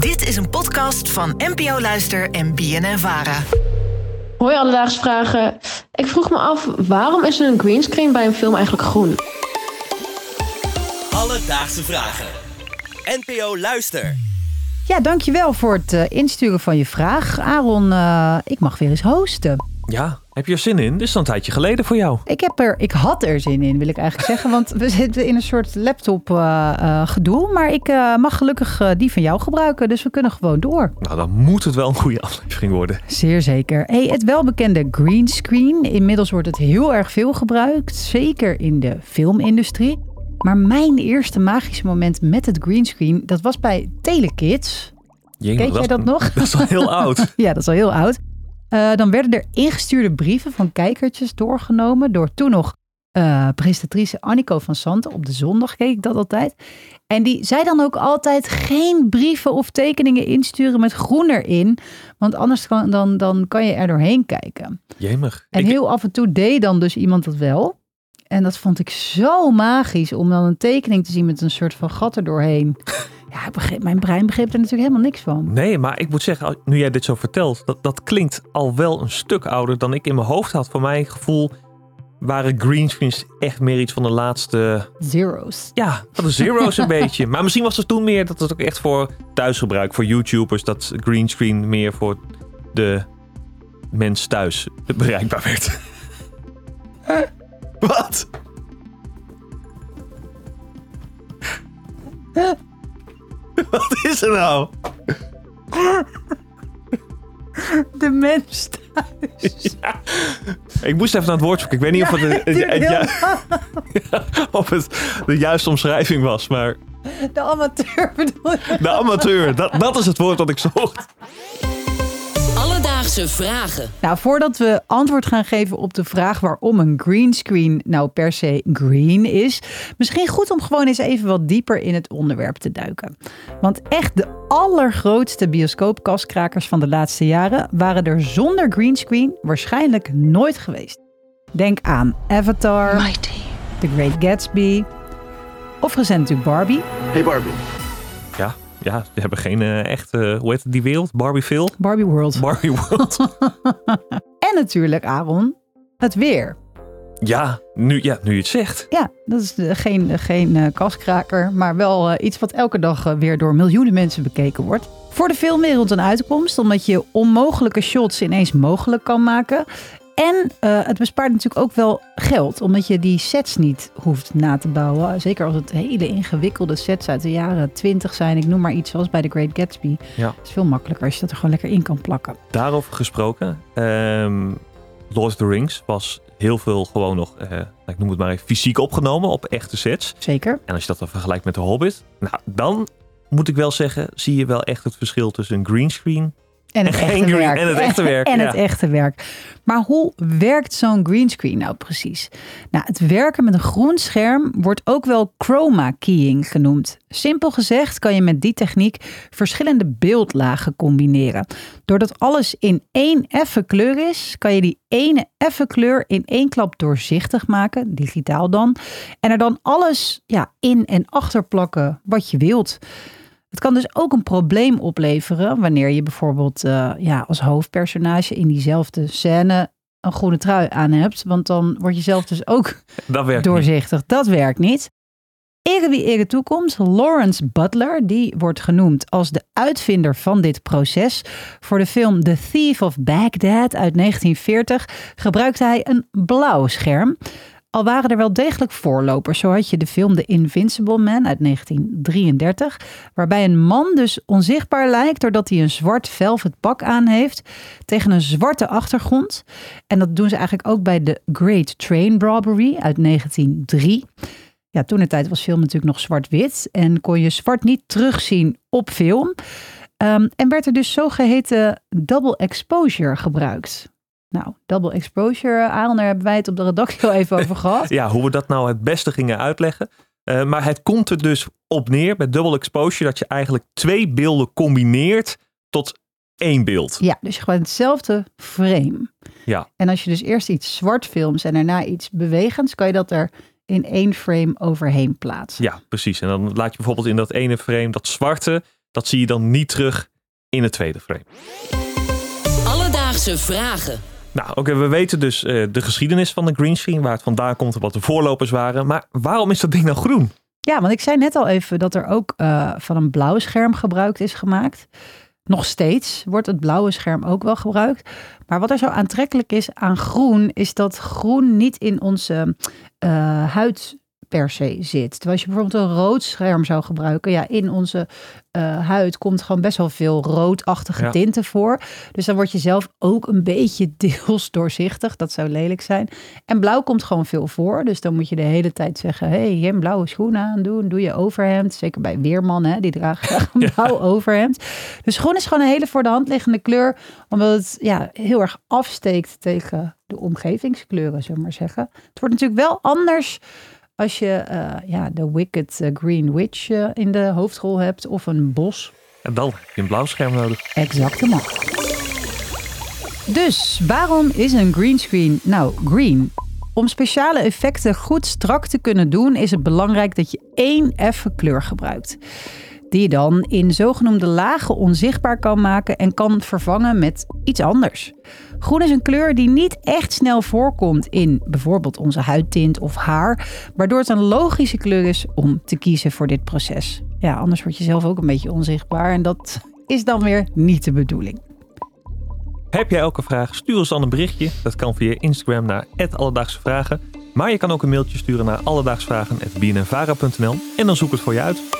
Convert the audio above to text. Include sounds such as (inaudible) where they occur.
Dit is een podcast van NPO Luister en BNN Vara. Hoi Alledaagse Vragen. Ik vroeg me af, waarom is een greenscreen bij een film eigenlijk groen? Alledaagse Vragen. NPO Luister. Ja, dankjewel voor het eh, insturen van je vraag. Aaron, eh, ik mag weer eens hosten. Ja, heb je er zin in? Dit is al een tijdje geleden voor jou. Ik, heb er, ik had er zin in, wil ik eigenlijk zeggen. Want we zitten in een soort laptop eh, eh, gedoe. Maar ik eh, mag gelukkig die van jou gebruiken. Dus we kunnen gewoon door. Nou, dan moet het wel een goede (laughs) aflevering worden. Zeer zeker. Hey, het welbekende greenscreen. Inmiddels wordt het heel erg veel gebruikt. Zeker in de filmindustrie. Maar mijn eerste magische moment met het greenscreen... dat was bij Telekids. Jemig, Weet jij dat nog? (laughs) Dat is al heel oud. (laughs) Ja, dat is al heel oud. Eh, dan werden er ingestuurde brieven van kijkertjes doorgenomen door toen nog eh, presentatrice Annico van Santen. Op de zondag keek ik dat altijd. En die zei dan ook altijd geen brieven of tekeningen insturen met groen erin. Want anders kan, dan, dan kan je er doorheen kijken. Jemig. En Ik- heel af en toe deed dan dus iemand dat wel. En dat vond ik zo magisch om dan een tekening te zien met een soort van gat er doorheen. (laughs) Ja, begreep, mijn brein begreep er natuurlijk helemaal niks van. Nee, maar ik moet zeggen, nu jij dit zo vertelt, dat, dat klinkt al wel een stuk ouder dan ik in mijn hoofd had. Voor mijn gevoel waren greenscreens echt meer iets van de laatste... Zero's. Ja, van de zero's een (laughs) beetje. Maar misschien was het toen meer dat het ook echt voor thuisgebruik, voor YouTubers, dat greenscreen meer voor de mens thuis bereikbaar werd. (laughs) Wat? Is er nou? De mens Ja. Ik moest even naar het woord zoeken. Ik weet niet of het, het, het- (laughs) (laughs) of het de juiste omschrijving was, maar De amateur bedoel je? de amateur, dat, dat is het woord dat ik zocht. Alledaagse Vragen. Nou, voordat we antwoord gaan geven op de vraag waarom een greenscreen nou per se green is, misschien goed om gewoon eens even wat dieper in het onderwerp te duiken. Want echt de allergrootste bioscoopkaskrakers van de laatste jaren waren er zonder greenscreen waarschijnlijk nooit geweest. Denk aan Avatar, The Great Gatsby of recent natuurlijk Barbie. Hey Barbie. Ja, we hebben geen eh, echte, hoe heet het, die wereld? Barbieville? Barbie World. Barbie World. (laughs) En natuurlijk, Aaron, het weer. ja, nu, ja, nu je het zegt. Ja, dat is eh, geen, geen eh, kaskraker, maar wel eh, iets wat elke dag eh, weer door miljoenen mensen bekeken wordt. Voor de filmwereld een uitkomst, omdat je onmogelijke shots ineens mogelijk kan maken. En eh, het bespaart natuurlijk ook wel geld, omdat je die sets niet hoeft na te bouwen. Zeker als het hele ingewikkelde sets uit de jaren 20 zijn. Ik noem maar iets zoals bij The Great Gatsby. Ja. Het is veel makkelijker als je dat er gewoon lekker in kan plakken. Daarover gesproken, ehm Lord of the Rings was heel veel gewoon nog, eh, ik noem het maar even, fysiek opgenomen op echte sets. Zeker. En als je dat dan vergelijkt met The Hobbit, nou, dan moet ik wel zeggen, zie je wel echt het verschil tussen een greenscreen En het echte green- werk. en het echte werk, (laughs) En ja. het echte werk. Maar hoe werkt zo'n greenscreen nou precies? Nou, het werken met een groen scherm wordt ook wel chroma keying genoemd. Simpel gezegd kan je met die techniek verschillende beeldlagen combineren. Doordat alles in één effe kleur is, kan je die ene effe kleur in één klap doorzichtig maken, digitaal dan. En er dan alles ja, in en achter plakken wat je wilt. Het kan dus ook een probleem opleveren wanneer je bijvoorbeeld eh, ja, als hoofdpersonage in diezelfde scène een groene trui aan hebt. Want dan word je zelf dus ook (laughs) Dat werkt niet. doorzichtig. Dat werkt niet. Ere wie ere toekomt, Lawrence Butler, die wordt genoemd als de uitvinder van dit proces. Voor de film The Thief of Baghdad uit 1940 gebruikte hij een blauw scherm. Al waren er wel degelijk voorlopers. Zo had je de film The Invincible Man uit 1933, waarbij een man dus onzichtbaar lijkt doordat hij een zwart velvet pak aan heeft tegen een zwarte achtergrond. En dat doen ze eigenlijk ook bij The Great Train Robbery uit 1903. Ja, toen de tijd was film natuurlijk nog zwart-wit en kon je zwart niet terugzien op film. Ehm, en werd er dus zogeheten double exposure gebruikt. Nou, double exposure, Aaron, daar hebben wij het op de redactie al even over (laughs) gehad. Ja, hoe we dat nou het beste gingen uitleggen. Eh, maar het komt er dus op neer bij double exposure dat je eigenlijk twee beelden combineert tot één beeld. Ja, dus je gebruikt hetzelfde frame. Ja. En als je dus eerst iets zwart films en daarna iets bewegends, kan je dat er in één frame overheen plaatsen. Ja, precies. En dan laat je bijvoorbeeld in dat ene frame dat zwarte Dat zie je dan niet terug in het tweede frame. Alledaagse vragen. Nou, oké, we weten dus eh, de geschiedenis van de greenscreen, waar het vandaan komt en wat de voorlopers waren. Maar waarom is dat ding nou groen? Ja, want ik zei net al even dat er ook eh, van een blauw scherm gebruik is gemaakt. Nog steeds wordt het blauwe scherm ook wel gebruikt. Maar wat er zo aantrekkelijk is aan groen, is dat groen niet in onze eh, huid per se zit. Terwijl als je bijvoorbeeld een rood scherm zou gebruiken, ja, in onze uh, huid komt gewoon best wel veel roodachtige Ja. tinten voor. Dus dan word je zelf ook een beetje (laughs) deels doorzichtig. Dat zou lelijk zijn. En blauw komt gewoon veel voor. Dus dan moet je de hele tijd zeggen: hé, hey, je hebt blauwe schoenen aandoen. Doe je overhemd. Zeker bij weermannen, die dragen graag een (laughs) blauw overhemd. Dus groen is gewoon een hele voor de hand liggende kleur. Omdat het ja, heel erg afsteekt tegen de omgevingskleuren, zullen we maar zeggen. Het wordt natuurlijk wel anders als je eh, ja, de Wicked eh, Green Witch eh, in de hoofdrol hebt of een bos. En dan heb je een blauw scherm nodig. Exactement. Dus waarom is een greenscreen nou green? Om speciale effecten goed strak te kunnen doen, is het belangrijk dat je één effen kleur gebruikt. Die je dan in zogenoemde lagen onzichtbaar kan maken en kan vervangen met iets anders. Groen is een kleur die niet echt snel voorkomt in bijvoorbeeld onze huidtint of haar, waardoor het een logische kleur is om te kiezen voor dit proces. Ja, anders word je zelf ook een beetje onzichtbaar en dat is dan weer niet de bedoeling. Heb jij elke vraag? Stuur ons dan een berichtje. Dat kan via Instagram naar Alledaagse Vragen. Maar je kan ook een mailtje sturen naar alledaagsvragen.bnnvara.nl en dan zoek ik het voor je uit.